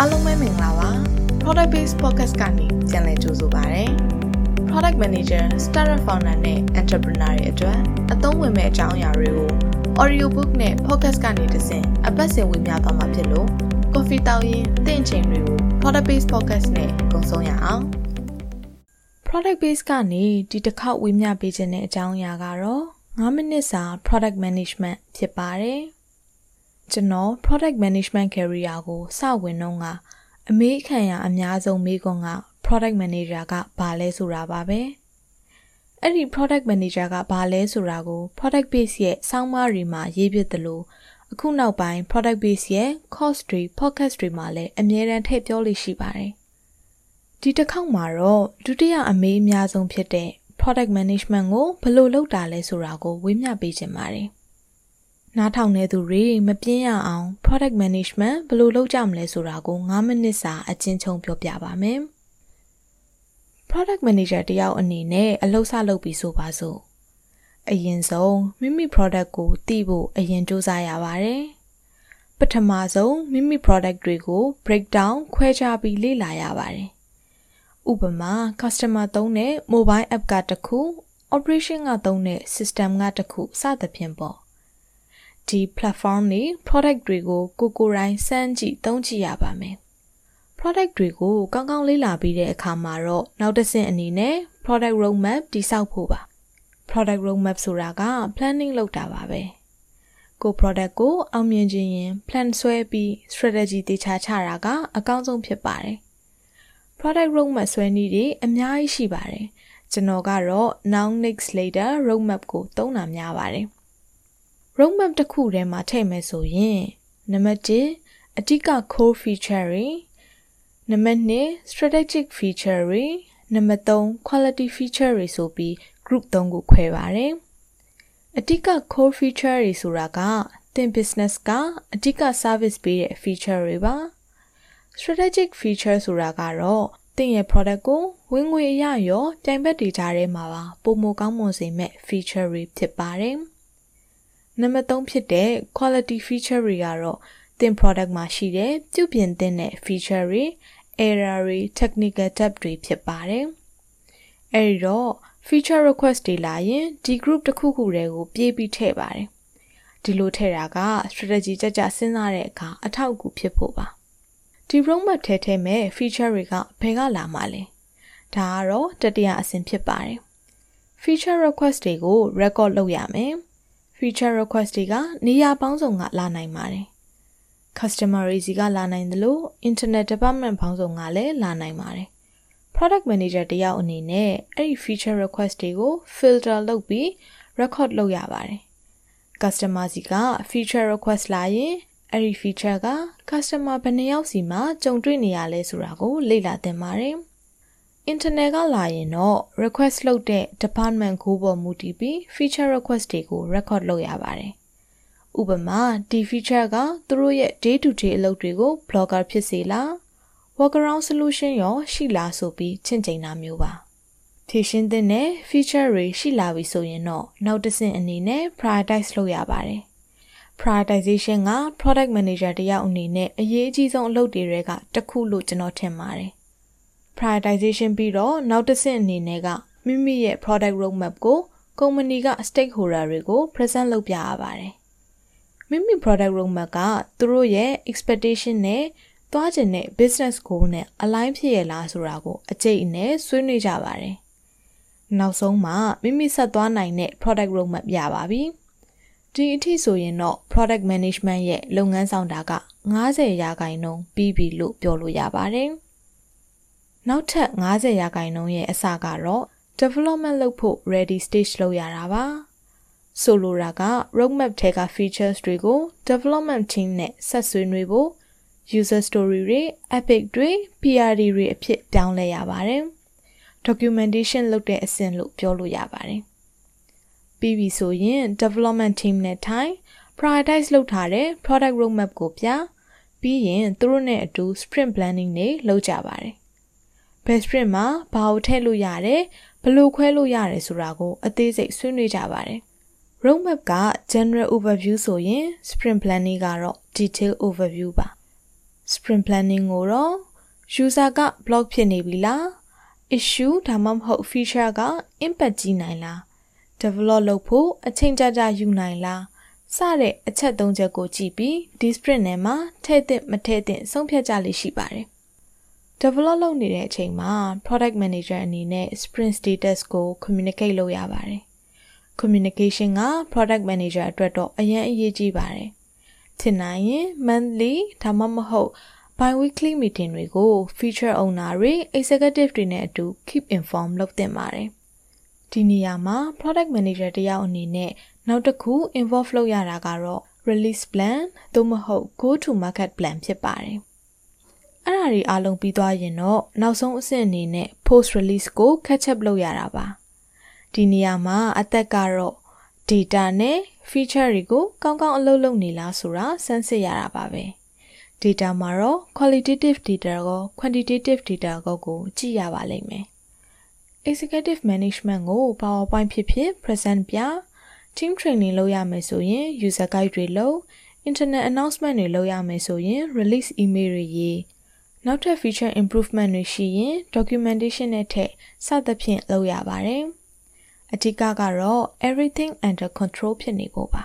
အားလုံးပဲမင်္ဂလာပါ Product Based Podcast ကနေပြန်လည်ကြိုဆိုပါရစေ Product Manager, Startup Founder နဲ့ Entrepreneur တွေအတွက်အသုံးဝင်မဲ့အကြောင်းအရာတွေကို Audio Book နဲ့ Podcast ကနေတဆင့်အပတ်စဉ်ဝင်ပြသွားမှာဖြစ်လို့ Coffee တောင်းရင်တင့်ချိန်တွေကို Product Based Podcast နဲ့ကုံဆုံးရအောင် Product Based ကနေဒီတစ်ခေါက်ဝင်ပြပေးခြင်းတဲ့အကြောင်းအရာကတော့9မိနစ်စာ Product Management ဖြစ်ပါတယ် ကျွန်တော် product management career ကိုစဝင်တော့ကအမေးခံရအများဆုံးမေးခွန်းက product manager ကဘာလဲဆိုတာပါပဲအဲ့ဒီ product manager ကဘာလဲဆိုတာကို product base ရဲ့စောင်းမတွေမှာရေးပြတယ်လို့အခုနောက်ပိုင်း product base ရဲ့ course တွေ podcast တွေမှာလည်းအမြဲတမ်းထည့်ပြောလို့ရှိပါတယ်ဒီတစ်ခေါက်မှာတော့ဒုတိယအမေးအများဆုံးဖြစ်တဲ့ product management ကိုဘယ်လိုလုပ်တာလဲဆိုတာကိုဝေမျှပေးခြင်းပါတယ် နားထောင်နေသူတွေမပြင်းရအောင် product management ဘယ်လိုလုပ်ကြမလဲဆိုတာကို9မိနစ်စာအချင်းချုပ်ပြောပြပါမယ်။ product manager တယောက်အနေနဲ့အလုပ်စလုပ်ပြီးဆိုပါစို့အရင်ဆုံးမိမိ product ကိုသိဖို့အရင်စူးစမ်းရပါတယ်။ပထမဆုံးမိမိ product တွေကို breakdown ခွဲခြားပြီးလေ့လာရပါတယ်။ဥပမာ customer သုံးတဲ့ mobile app ကတစ်ခု operation ကသုံးတဲ့ system ကတစ်ခုစသဖြင့်ပေါ့ ဒီ platform တွေ product တွေကိုကိုကိုယ်တိုင်စမ်းကြည့်သုံးကြည့်ရပါမယ် product တွေကိုကောင်းကောင်းလေ့လာပြီးတဲ့အခါမှာတော့နောက်တစ်ဆင့်အနေနဲ့ product roadmap တိစောက်ဖို့ပါ product roadmap ဆိုတာက planning လုပ်တာပါပဲကို product ကိုအောင်မြင်ခြင်းရင် plan ဆွဲပြီး strategy တေချာချတာကအကောင်းဆုံးဖြစ်ပါတယ် product roadmap ဆွဲနည်းတွေအများကြီးရှိပါတယ်ကျွန်တော်ကတော့ now next later roadmap ကိုသုံးတာများပါတယ် roadmap တစ်ခုထဲမှာထည့်မယ်ဆိုရင်နံပါတ်1အဓိက core feature တွေနံပါတ်2 strategic feature တွေနံပါတ်3 quality feature တွေဆိုပြီး group 3ခုခွဲပါတယ်အဓိက core feature တွေဆိုတာကသင် business ကအဓိက service ပေးတဲ့ feature တွေပါ strategic feature ဆိုတာကတော့သင်ရဲ့ product ကိုဝင်ငွေအရရောပြိုင်ဘက်တွေကြားထဲမှာပါပုံမကောင်းမွန်စေမဲ့ feature တွေဖြစ်ပါတယ်။ နံပါတ်3ဖြစ်တဲ့ quality feature တွေကတော့သင် product မှာရှိတဲ့ပြုပြင်သင့်တဲ့ feature တွေ error တွေ technical debt တွေဖြစ်ပါတယ်။အဲဒီတော့ feature request တွေလာရင်ဒီ group တစ်ခုခုတည်းကိုပြေးပြီးထည့်ပါတယ်။ဒီလိုထည့်တာက strategy ကြကြစဉ်းစားတဲ့အခါအထောက်အကူဖြစ်ဖို့ပါ။ဒီ roadmap ထဲထဲမဲ့ feature တွေကဘယ်ကလာမှာလဲ။ဒါကတော့တတိယအဆင့်ဖြစ်ပါတယ်။ feature request တွေကို record လုပ်ရမယ်။ feature request တွေကနေရာပေါင်းစုံကလာနိုင်ပါတယ်။ customer တွေစီကလာနိုင်တယ်လို့ internet department ပေါင်းစုံကလည်းလာနိုင်ပါတယ်။ product manager တယောက်အနေနဲ့အဲ့ဒီ feature request တွေကို filter လုပ်ပြီး record လုပ်ရပါတယ်။ customer စီက feature request လာရင်အဲ့ဒီ feature က customer ဘယ်နှယောက်စီမှာ ကြုံတွေ့နေရလဲဆိုတာကို လေ့လာသင်ပါတယ်။ internet ကလာရင်တော့ request လုပ်တဲ့ department ကိုပေါ်မူတည်ပြီး feature request တွေကို record လုပ်ရပါတယ်။ဥပမာဒီ feature ကသူတို့ရဲ့ day to day အလုပ်တွေကို blogger ဖြစ်စေလား workaround solution ရောရှိလားဆိုပြီးချင့်ချိန်တာမျိုးပါ။ဖြည့်ရှင်းတဲ့ feature တွေရှိလာပြီဆိုရင်တော့နောက်တစ်ဆင့်အနေနဲ့ prioritize လုပ်ရပါတယ်။ prioritization က product manager တယောက်အနေနဲ့အရေးအကြီးဆုံးအလုပ်တွေကတစ်ခုလို့ကျွန်တော်ထင်ပါတယ် prioritization ပြီးတော့နောက်တစ်ဆင့်အနေနဲ့ကမိမိရဲ့ product roadmap ကိုကုမ္ပဏီက stakeholder တွေကို present လုပ်ပြရပါတယ်။မိမိ product roadmap ကသူတို့ရဲ့ expectation နဲ့သွားကျင်တဲ့ business goal နဲ့ align ဖြစ်ရလားဆိုတာကိုအကျိတ်နဲ့ဆွေးနွေးကြပါတယ်။နောက်ဆုံးမှာမိမိဆက်သွားနိုင်တဲ့ product roadmap ရပါပြီ။ဒီအထိဆိုရင်တော့ product management ရဲ့လုပ်ငန်းဆောင်တာက90ရာခိုင်နှုန်းပြီးပြီလို့ပြောလို့ရပါတယ်။ နောက်ထပ်90ရာခိုင်နှုန်းရဲ့အစကတော့ development လုပ်ဖို့ ready stage လုပ်ရတာပါဆိုလိုတာက roadmap ထဲက features တွေကို development team နဲ့ဆက်ဆွေးနွေးဖို့ user story တွေ epic တွေ PRD တွေအဖြစ်ပြောင်းလဲရပါတယ် documentation လုပ်တဲ့အဆင့်လို့ပြောလို့ရပါတယ်ပြီးပြီဆိုရင် development team နဲ့ထိုင် prioritize လုပ်ထားတဲ့ product roadmap ကိုပြပြီးရင်သူတို့နဲ့အတူ sprint planning တွေလုပ်ကြပါတယ် best sprint မှာဘာကိုထည့်လို့ရတယ်ဘယ်လိုခွဲလို့ရတယ်ဆိုတာကိုအသေးစိတ်ဆွေးနွေးကြပါတယ် roadmap က general overview ဆိုရင် sprint planning ကတော့ detail overview ပါ sprint planning ကိုတော့ user က block ဖြစ်နေပြီလား issue ဒါမှမဟုတ် feature က impact ကြီးနိုင်လား develop လုပ်ဖို့အချိန်ကြာကြာယူနိုင်လားစတဲ့အချက်၃ချက်ကိုကြည့်ပြီးဒီ sprint ထဲမှာထည့်သင့်မထည့်သင့်ဆုံးဖြတ်ကြလိမ့်ရှိပါတယ်။ develop လုပ်နေတဲ့အချိန်မှာ product manager အနေနဲ့ sprint status ကို communicate လုပ်ရပါတယ်။ communication က product manager အတွက်တော့အရင်အရေးကြီးပါတယ်။ထင်နိုင်ရင် monthly ဒါမှမဟုတ် bi-weekly meeting တွေကို feature owner တွေ executive တွေနဲ့အတူ keep inform လုပ်သင့်ပါတယ်။ဒီနေရာမှာ product manager တယောက်အနေနဲ့နောက်တစ်ခု involve လုပ်ရတာကတော့ release plan သို့မဟုတ် go to market plan ဖြစ်ပါတယ်။ အဲ့ဒါတွေအားလုံးပြီးသွားရင်တော့နောက်ဆုံးအဆင့်အနေနဲ့ post release ကို catch up လုပ်ရတာပါ။ဒီနေရာမှာအသက်ကတော့ data နဲ့ feature တွေကိုကောင်းကောင်းအလုပ်လုပ်နေလားဆိုတာစမ်းစစ်ရတာပါပဲ။ data မှာတော့ qualitative data ကော quantitative data ကောကိုကြည့်ရပါလိမ့်မယ်။ executive management ကို PowerPoint ဖြစ်ဖြစ် present ပြ team training လုပ်ရမယ်ဆိုရင် user guide တွေလုပ် internet announcement တွေလုပ်ရမယ်ဆိုရင် release email တွေရေး နောက်ထပ် feature improvement တွေရှိရင် documentation နဲ့ထည့်စသဖြင့်လုပ်ရပါတယ်။အဓိကကတော့ everything under control ဖြစ်နေဖို့ပါ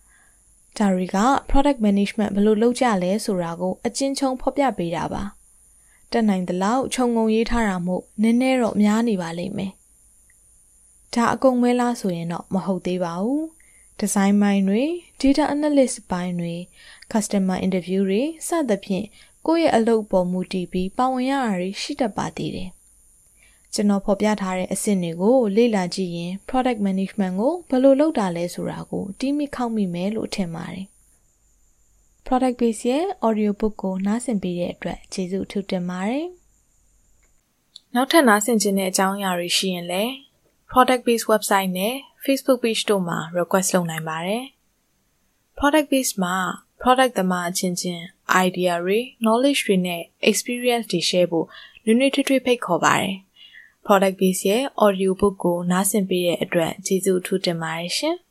။ဒါတွေက product management ဘယ်လိုလုပ်ကြလဲဆိုတာကိုအချင်းချင်းဖော်ပြပေးတာပါ။တက်နိုင်သလောက်ခြုံငုံရေးထားတာမို့နည်းနည်းတော့များနေပါလိမ့်မယ်။ဒါအကုန်မဲလားဆိုရင်တော့မဟုတ်သေးပါဘူး။ design ပိုင်းတွေ data analyst ပိုင်းတွေ customer interview တွေစသဖြင့် ကိုယ့်ရဲ့အလုပ်ပေါ်မူတည်ပြီးပါဝင်ရတာတွေရှိတတ်ပါသေးတယ်။ကျွန်တော်ဖော်ပြထားတဲ့အဆင့်တွေကိုလေ့လာကြည့်ရင် product management ကိုဘယ်လိုလုပ်တာလဲဆိုတာကိုတီးမိခောက်မိမယ်လို့ထင်ပါတယ်။ product base ရဲ့ audio book ကိုနားဆင်ပေးတဲ့အတွက်ကျေးဇူးအထူးတင်ပါတယ်။နောက်ထပ်နားဆင်ခြင်းတဲ့အကြောင်းအရာတွေရှိရင်လည်း product base website နဲ့ Facebook page တို့မှာ request လုပ်နိုင်ပါတယ်။ product base မှာ product သမားအချင်းချင်း idea တွေ knowledge တွေနဲ့ experience တွေ share ဖို့နွေးနွေးထွေးထွေးဖိတ်ခေါ်ပါတယ်။ product base ရဲ့ audio book ကိုနားဆင်ပေးတဲ့အတွက်ကျေးဇူးအထူးတင်ပါတယ်ရှင်။